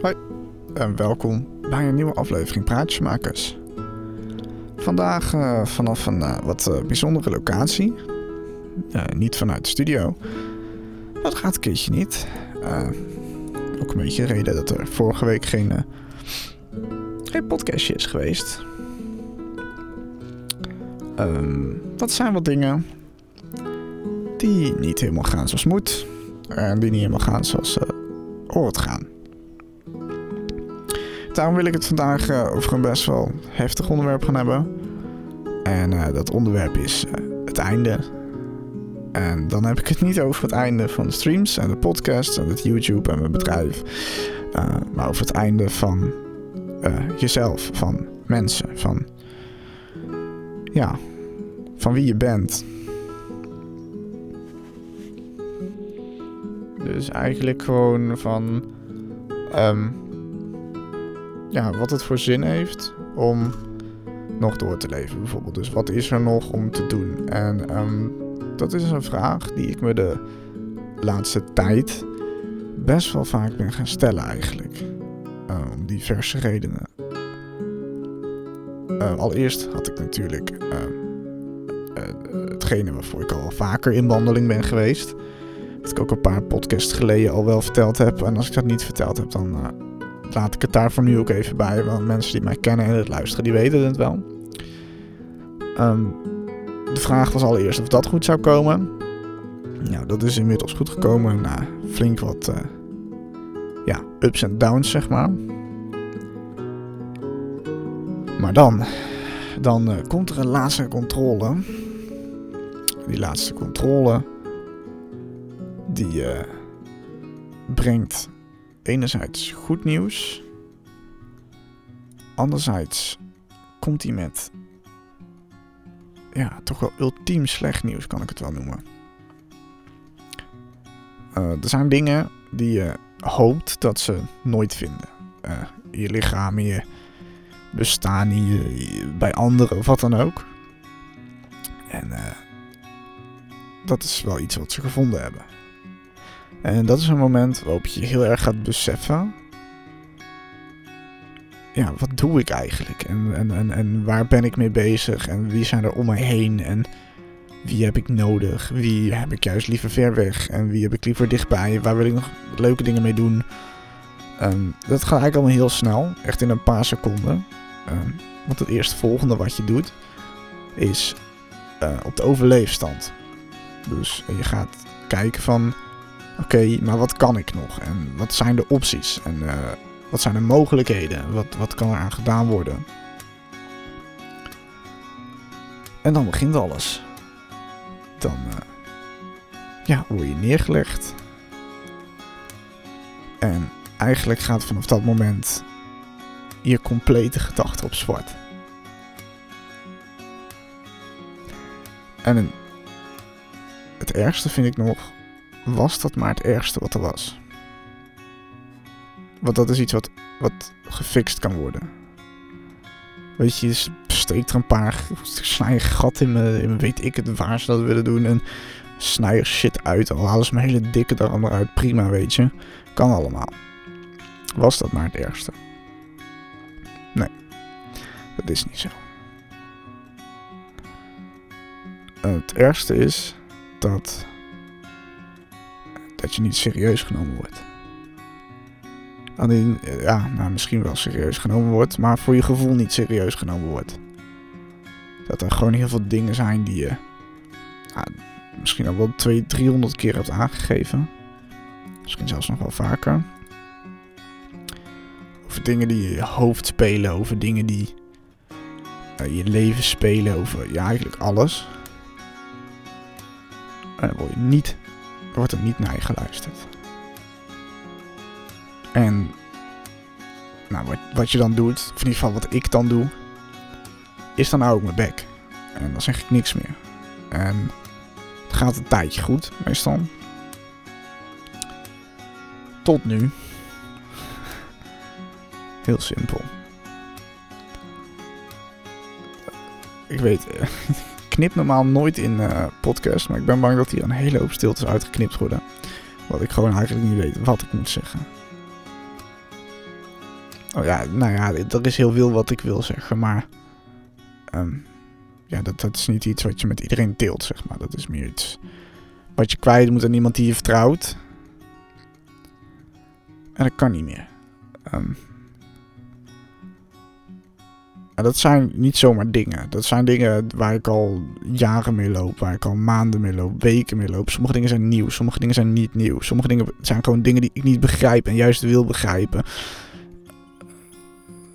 Hoi en welkom bij een nieuwe aflevering Praatjesmakers. Vandaag uh, vanaf een uh, wat uh, bijzondere locatie. niet vanuit de studio. Dat gaat een keertje niet. ook een beetje de reden dat er vorige week geen, geen podcastje is geweest. Dat zijn wat dingen die niet helemaal gaan zoals moet. En die niet helemaal gaan zoals ze hoort gaan. Daarom wil ik het vandaag uh, over een best wel heftig onderwerp gaan hebben. En dat onderwerp is het einde. En dan heb ik het niet over het einde van de streams en de podcast en het YouTube en mijn bedrijf. maar over het einde van jezelf, van mensen, van ja, van wie je bent. Dus eigenlijk gewoon van um, ja, wat het voor zin heeft om nog door te leven, bijvoorbeeld. Dus wat is er nog om te doen? En um, dat is een vraag die ik me de laatste tijd best wel vaak ben gaan stellen, eigenlijk. Uh, om diverse redenen. Uh, allereerst had ik natuurlijk uh, hetgene waarvoor ik al vaker in wandeling ben geweest. Dat ik ook een paar podcasts geleden al wel verteld heb. En als ik dat niet verteld heb, dan laat ik het daar voor nu ook even bij. Want mensen die mij kennen en het luisteren, die weten het wel. Um, de vraag was allereerst of dat goed zou komen. Nou, dat is inmiddels goed gekomen. Nou, flink wat uh, ja, ups en downs, zeg maar. Maar dan, dan uh, komt er een laatste controle. Die laatste controle, die uh, brengt enerzijds goed nieuws. Anderzijds komt hij met ja, toch wel ultiem slecht nieuws, kan ik het wel noemen. Uh, er zijn dingen die je hoopt dat ze nooit vinden. Uh, je lichaam, je bestaan, je, bij anderen wat dan ook. En dat is wel iets wat ze gevonden hebben. En dat is een moment waarop je heel erg gaat beseffen. Ja, wat doe ik eigenlijk? En, en, en, en waar ben ik mee bezig? En wie zijn er om mij heen? En wie heb ik nodig? Wie heb ik juist liever ver weg? En wie heb ik liever dichtbij? Waar wil ik nog leuke dingen mee doen? Um, dat gaat eigenlijk allemaal heel snel. Echt in een paar seconden. Um, want het eerste volgende wat je doet is uh, op de overleefstand. Dus je gaat kijken van Oké, maar wat kan ik nog? En wat zijn de opties? En uh, wat zijn de mogelijkheden? Wat, wat kan er aan gedaan worden? En dan begint alles. Dan uh, ja, word je neergelegd. En eigenlijk gaat vanaf dat moment je complete gedachte op zwart. En het ergste vind ik nog was dat maar het ergste wat er was. Want dat is iets wat, wat gefixt kan worden. Weet je, je steekt er een paar, snij gat in me, weet ik het waar ze dat willen doen. En snij er shit uit, al halen ze mijn hele dikke darm eruit, prima weet je. Kan allemaal. Was dat maar het ergste? Nee, dat is niet zo. Het ergste is dat dat je niet serieus genomen wordt. Alleen, ja, nou, misschien wel serieus genomen wordt, maar voor je gevoel niet serieus genomen wordt. Dat er gewoon heel veel dingen zijn die je misschien al wel 200, 300 keer hebt aangegeven. Misschien zelfs nog wel vaker. Over dingen die je hoofd spelen, over dingen die uh, je leven spelen, over ja, eigenlijk alles. En dan word je niet wordt er niet naar je geluisterd. En nou, wat, wat je dan doet, of in ieder geval wat ik dan doe, is dan hou ik mijn bek. En dan zeg ik niks meer. En het gaat een tijdje goed, meestal. Tot nu. Heel simpel. Ik weet, knip normaal nooit in uh, podcast, maar ik ben bang dat hier een hele hoop stiltes uitgeknipt worden. Wat ik gewoon eigenlijk niet weet wat ik moet zeggen. Oh ja, nou ja, er is heel veel wat ik wil zeggen, maar... ehm, ja, dat, dat is niet iets wat je met iedereen deelt, zeg maar. Dat is meer iets wat je kwijt moet aan iemand die je vertrouwt. En dat kan niet meer. Ehm, en dat zijn niet zomaar dingen. Dat zijn dingen waar ik al jaren mee loop, waar ik al maanden mee loop, weken mee loop. Sommige dingen zijn nieuw, sommige dingen zijn niet nieuw. Sommige dingen zijn gewoon dingen die ik niet begrijp en juist wil begrijpen.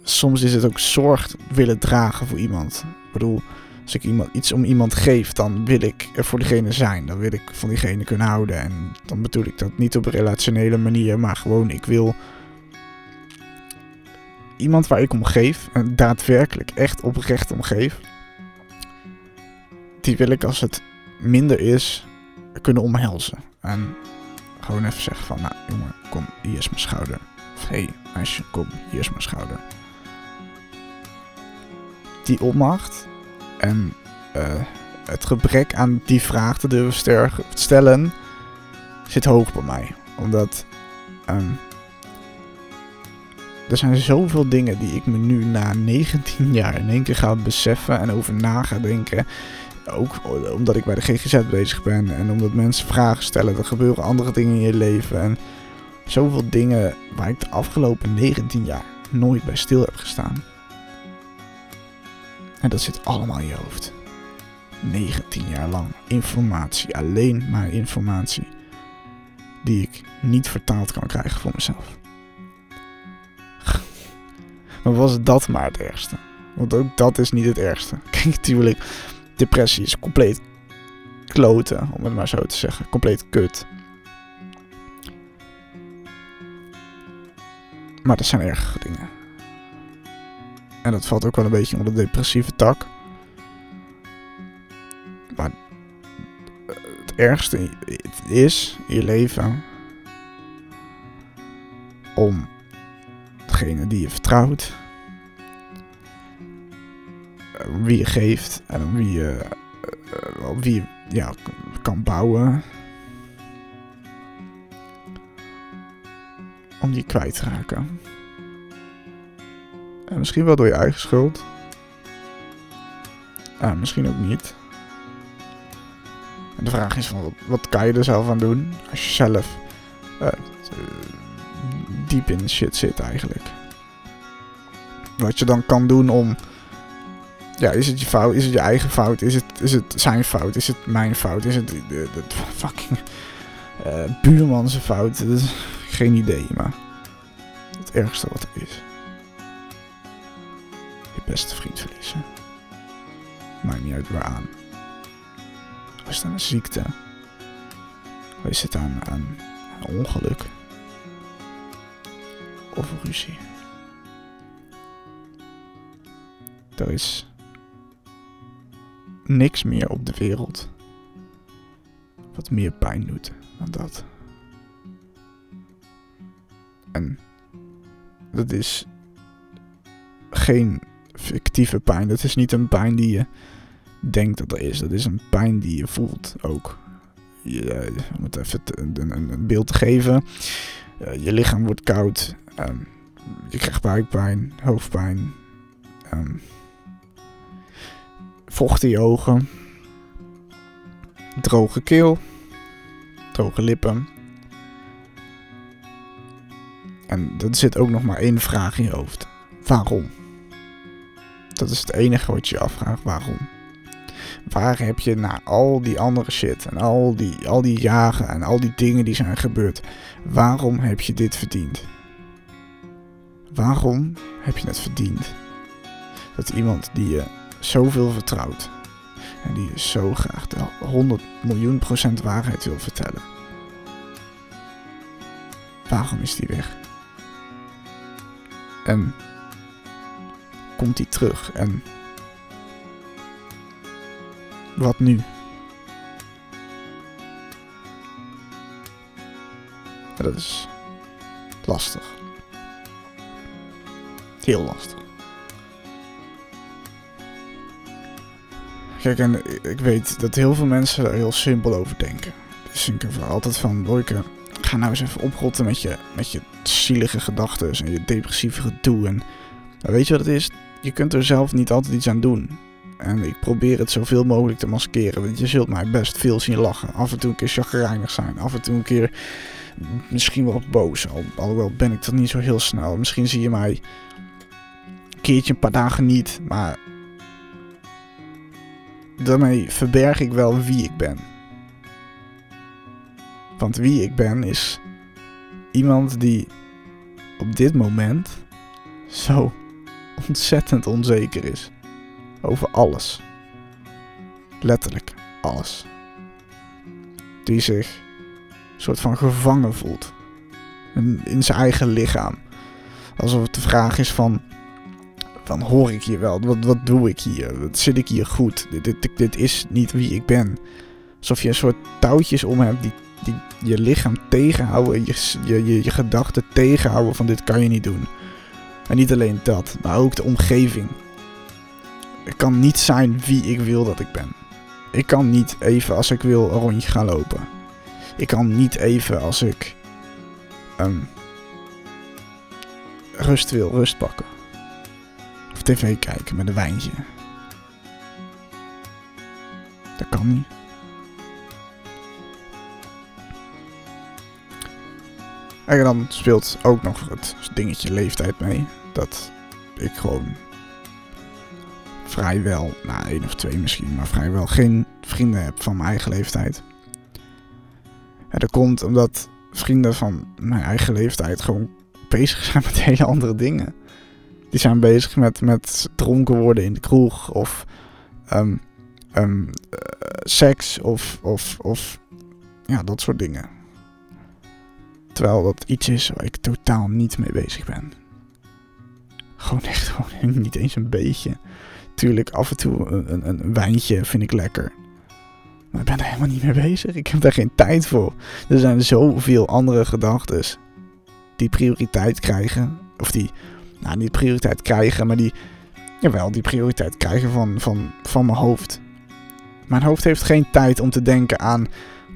Soms is het ook zorg willen dragen voor iemand. Ik bedoel, als ik iemand, iets om iemand geef, dan wil ik er voor diegene zijn. Dan wil ik van diegene kunnen houden. En dan bedoel ik dat niet op een relationele manier, maar gewoon ik wil iemand waar ik om geef, en daadwerkelijk echt oprecht om geef, die wil ik als het minder is kunnen omhelzen. En gewoon even zeggen van, nou jongen, kom, hier is mijn schouder. Of hé hey, meisje, kom, hier is mijn schouder. Die opmacht en uh, het gebrek aan die vraag te durven stellen zit hoog bij mij. Omdat um, er zijn zoveel dingen die ik me nu na 19 jaar in één keer ga beseffen en over na ga denken. Ook omdat ik bij de GGZ bezig ben en omdat mensen vragen stellen. Er gebeuren andere dingen in je leven. En zoveel dingen waar ik de afgelopen 19 jaar nooit bij stil heb gestaan. En dat zit allemaal in je hoofd. 19 jaar lang informatie, alleen maar informatie. Die ik niet vertaald kan krijgen voor mezelf. Maar was dat maar het ergste? Want ook dat is niet het ergste. Kijk, natuurlijk, depressie is compleet kloten, om het maar zo te zeggen. Compleet kut. Maar er zijn ergere dingen. En dat valt ook wel een beetje onder de depressieve tak. Maar het ergste is in je leven om degene die je vertrouwt, wie je geeft en wie je, op wie je ja, kan bouwen. Om die kwijt te raken. En misschien wel door je eigen schuld. Uh, misschien ook niet. En de vraag is van, wat, kan je er zelf aan doen als je zelf uh, diep in shit zit eigenlijk. Wat je dan kan doen om... Ja, is het je fout? Is het je eigen fout? Is het, is het zijn fout? Is het mijn fout? Is het de, fucking uh, buurman zijn fout? Geen idee, maar het ergste wat er is. Je beste vriend verliezen. Maakt niet uit waaraan. Is het aan een ziekte? Is het aan, aan een ongeluk? Of ruzie? Er is niks meer op de wereld wat meer pijn doet dan dat. En dat is geen fictieve pijn. Dat is niet een pijn die je denkt dat er is. Dat is een pijn die je voelt ook. Je, om het even een, een, beeld te geven. Uh, je lichaam wordt koud. Um, je krijgt buikpijn, hoofdpijn. Um, vocht ogen. Droge keel. Droge lippen. En er zit ook nog maar één vraag in je hoofd. Waarom? Dat is het enige wat je je afvraagt. Waarom? Waar heb je na al die andere shit en al die, al die jagen en al die dingen die zijn gebeurd, waarom heb je dit verdiend? Waarom heb je het verdiend dat iemand die je zoveel vertrouwt en die je zo graag de 100 miljoen procent waarheid wil vertellen, waarom is die weg? En komt die terug en wat nu? dat is lastig. Heel lastig. Kijk, en ik weet dat heel veel mensen er heel simpel over denken. Dus ik er altijd van, Boyke, ga nou eens even oprotten met je, met je zielige gedachten en je depressieve gedoe. En weet je wat het is? Je kunt er zelf niet altijd iets aan doen. En ik probeer het zoveel mogelijk te maskeren. Want je zult mij best veel zien lachen. Af en toe een keer chagrijnig zijn. Af en toe een keer misschien wel boos. Al, alhoewel ben ik dat niet zo heel snel. Misschien zie je mij keertje een paar dagen niet. Maar daarmee verberg ik wel wie ik ben. Want wie ik ben is iemand die op dit moment zo ontzettend onzeker is. Over alles. Letterlijk alles. Die zich een soort van gevangen voelt. In, zijn eigen lichaam. Alsof het de vraag is van... Dan hoor ik hier wel? Wat, wat doe ik hier? Zit ik hier goed? Dit, dit, dit is niet wie ik ben. Alsof je een soort touwtjes om hebt die, die je lichaam tegenhouden. Je, je, je, je gedachten tegenhouden van dit kan je niet doen. En niet alleen dat, maar ook de omgeving. Ik kan niet zijn wie ik wil dat ik ben. Ik kan niet even als ik wil een rondje gaan lopen. Ik kan niet even als ik um, rust wil, rust pakken. Tv kijken met een wijntje. Dat kan niet. En dan speelt ook nog het dingetje leeftijd mee. Dat ik gewoon vrijwel, nou één of twee misschien, maar vrijwel geen vrienden heb van mijn eigen leeftijd. En dat komt omdat vrienden van mijn eigen leeftijd gewoon bezig zijn met hele andere dingen. Die zijn bezig met, met dronken worden in de kroeg of um, um, seks of, of, of ja, dat soort dingen. Terwijl dat iets is waar ik totaal niet mee bezig ben. Gewoon echt gewoon niet eens een beetje. Tuurlijk, af en toe een, een, een wijntje vind ik lekker. Maar ik ben daar helemaal niet mee bezig. Ik heb daar geen tijd voor. Er zijn zoveel andere gedachten die prioriteit krijgen. Of die, nou niet prioriteit krijgen, maar die, jawel, die prioriteit krijgen van, van, van mijn hoofd. Mijn hoofd heeft geen tijd om te denken aan,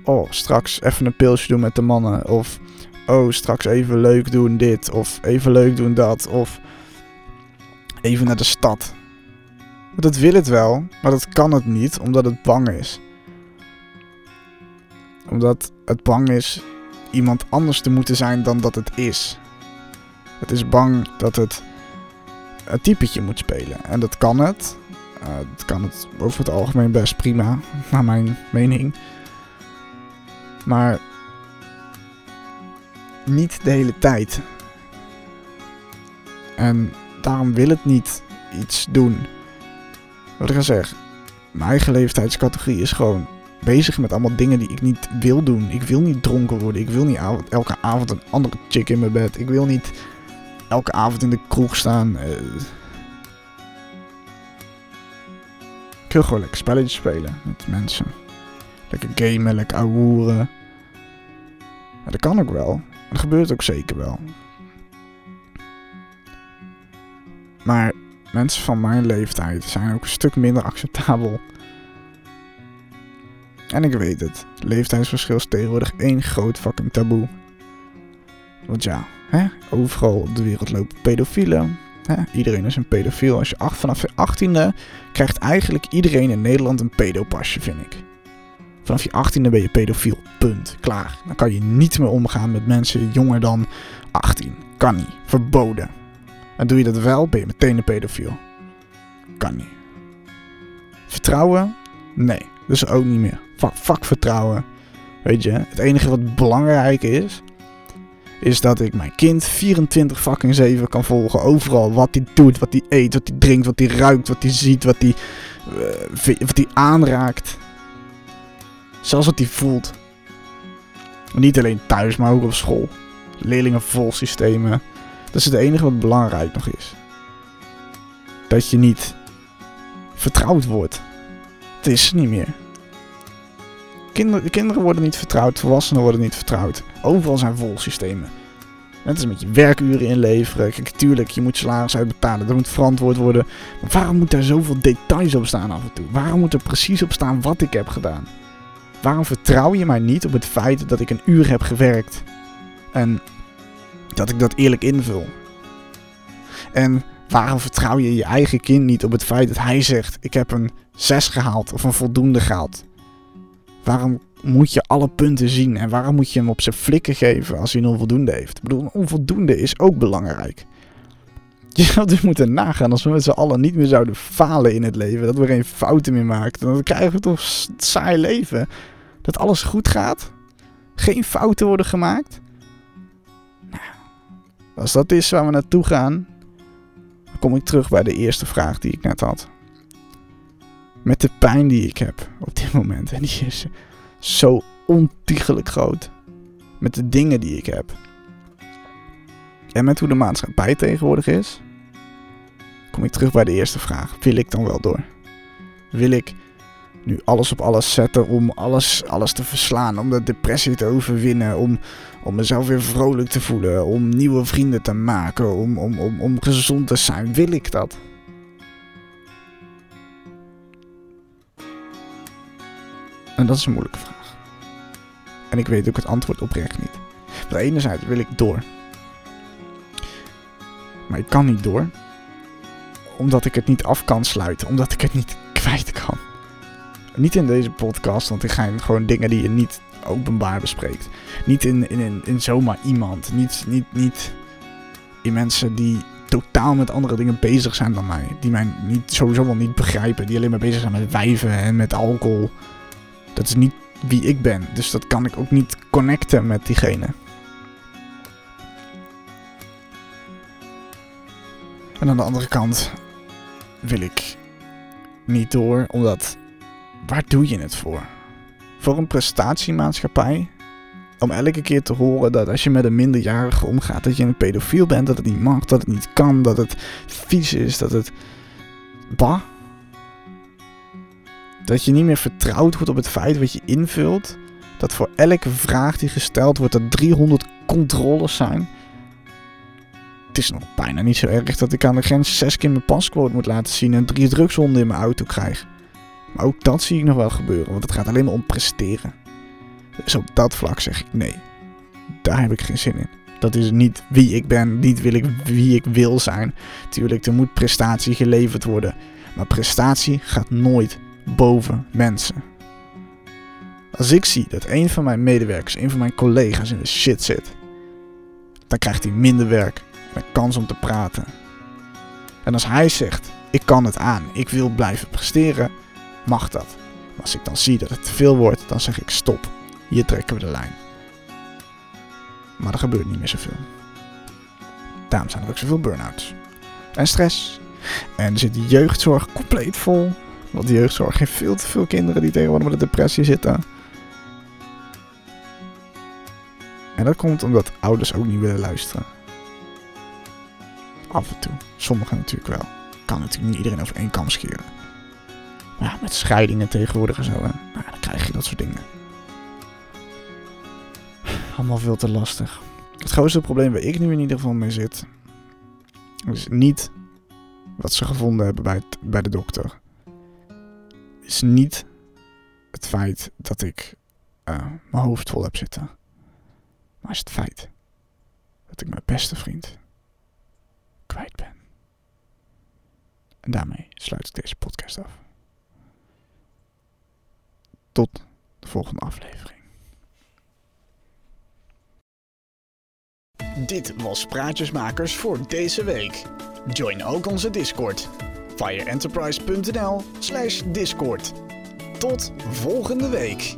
oh, straks even een pilsje doen met de mannen. Of, oh, straks even leuk doen dit. Of even leuk doen dat. Of even naar de stad. Dat wil het wel, maar dat kan het niet omdat het bang is. Omdat het bang is iemand anders te moeten zijn dan dat het is. Het is bang dat het een typetje moet spelen. En dat kan het. Uh, dat kan het over het algemeen best prima, naar mijn mening. Maar niet de hele tijd. En daarom wil het niet iets doen. Wat ik al zeg, mijn eigen leeftijdscategorie is gewoon bezig met allemaal dingen die ik niet wil doen. Ik wil niet dronken worden. Ik wil niet elke avond een andere chick in mijn bed. Ik wil niet elke avond in de kroeg staan. Uh, ik wil gewoon lekker spelletjes spelen met mensen. Lekker gamen, lekker ouwehoeren. Ja, dat kan ook wel. Dat gebeurt ook zeker wel. Maar mensen van mijn leeftijd zijn ook een stuk minder acceptabel. En ik weet het, leeftijdsverschil is tegenwoordig één groot fucking taboe. Want ja, hè, overal op de wereld lopen pedofielen. Hè, iedereen is een pedofiel. Als je acht, vanaf je achttiende krijgt eigenlijk iedereen in Nederland een pedopasje, vind ik. Vanaf je achttiende ben je pedofiel. Punt. Klaar. Dan kan je niet meer omgaan met mensen jonger dan 18. Kan niet. Verboden. En doe je dat wel, ben je meteen een pedofiel. Kan niet. Vertrouwen? Nee, dus ook niet meer. Fuck, vertrouwen. Weet je, het enige wat belangrijk is, is dat ik mijn kind 24 fucking 7 kan volgen. Overal wat hij doet, wat hij eet, wat hij drinkt, wat hij ruikt, wat hij ziet, wat hij, uh, wat hij aanraakt. Zelfs wat hij voelt. Niet alleen thuis, maar ook op school. Leerlingen vol systemen. Dat is het enige wat belangrijk nog is. Dat je niet vertrouwd wordt. Het is niet meer. Kinderen, worden niet vertrouwd, volwassenen worden niet vertrouwd. Overal zijn vol systemen. Net is met je werkuren inleveren. Kijk, tuurlijk, je moet salaris uitbetalen. Dat moet verantwoord worden. Maar waarom moet daar zoveel details op staan af en toe? Waarom moet er precies op staan wat ik heb gedaan? Waarom vertrouw je mij niet op het feit dat ik een uur heb gewerkt? En dat ik dat eerlijk invul. En waarom vertrouw je je eigen kind niet op het feit dat hij zegt: Ik heb een 6 gehaald of een voldoende gehaald? Waarom moet je alle punten zien en waarom moet je hem op zijn flikken geven als hij een onvoldoende heeft? Ik bedoel, een onvoldoende is ook belangrijk. Je zou dus moeten nagaan als we met z'n allen niet meer zouden falen in het leven. Dat we geen fouten meer maken. Dan krijgen we toch een saai leven. Dat alles goed gaat. Geen fouten worden gemaakt. Nou, als dat is waar we naartoe gaan, dan kom ik terug bij de eerste vraag die ik net had. Met de pijn die ik heb op dit moment. En die is zo ontiegelijk groot. Met de dingen die ik heb. En met hoe de maatschappij tegenwoordig is, kom ik terug bij de eerste vraag. Wil ik dan wel door? Wil ik nu alles op alles zetten om alles, alles te verslaan, om de depressie te overwinnen, om, om mezelf weer vrolijk te voelen, om nieuwe vrienden te maken, om, om, om, om gezond te zijn? Wil ik dat? En dat is een moeilijke vraag. En ik weet ook het antwoord oprecht niet. Aan de ene zijde wil ik door. Maar ik kan niet door. Omdat ik het niet af kan sluiten. Omdat ik het niet kwijt kan. Niet in deze podcast, want ik ga gewoon dingen die je niet openbaar bespreekt. Niet in, in, in, in zomaar iemand. Niet, niet, niet in mensen die totaal met andere dingen bezig zijn dan mij. Die mij niet, sowieso wel niet begrijpen. Die alleen maar bezig zijn met wijven en met alcohol. Dat is niet wie ik ben. Dus dat kan ik ook niet connecten met diegene. En aan de andere kant wil ik niet door, omdat waar doe je het voor? Voor een prestatiemaatschappij? Om elke keer te horen dat als je met een minderjarige omgaat, dat je een pedofiel bent, dat het niet mag, dat het niet kan, dat het vies is, dat het. Bah. Dat je niet meer vertrouwd wordt op het feit wat je invult. Dat voor elke vraag die gesteld wordt, er 300 controles zijn het is nog bijna niet zo erg dat ik aan de grens zes keer mijn pasquote moet laten zien en drie drugshonden in mijn auto krijg. Maar ook dat zie ik nog wel gebeuren, want het gaat alleen maar om presteren. Dus op dat vlak zeg ik nee. Daar heb ik geen zin in. Dat is niet wie ik ben, niet wil ik wie ik wil zijn. Tuurlijk, er moet prestatie geleverd worden. Maar prestatie gaat nooit boven mensen. Als ik zie dat een van mijn medewerkers, een van mijn collega's in de shit zit, dan krijgt hij minder werk een kans om te praten. En als hij zegt: Ik kan het aan, ik wil blijven presteren, mag dat. Maar als ik dan zie dat het te veel wordt, dan zeg ik: Stop, hier trekken we de lijn. Maar er gebeurt niet meer zoveel. Daarom zijn er ook zoveel burn-outs. En stress. En er zit de jeugdzorg compleet vol. Want de jeugdzorg heeft veel te veel kinderen die tegenwoordig met een depressie zitten. En dat komt omdat ouders ook niet willen luisteren. Af en toe. Sommigen natuurlijk wel. Kan natuurlijk niet iedereen over één kam scheren. Maar met scheidingen tegenwoordig en zo. Nou, dan krijg je dat soort dingen. Allemaal veel te lastig. Het grootste probleem waar ik nu in ieder geval mee zit, is niet wat ze gevonden hebben bij, bij de dokter. Is niet het feit dat ik uh, mijn hoofd vol heb zitten. Maar is het feit dat ik mijn beste vriend kwijt ben. En daarmee sluit ik deze podcast af. Tot de volgende aflevering. Dit was Praatjesmakers voor deze week. Join ook onze Discord. fireenterprise.nl slash discord. Tot volgende week.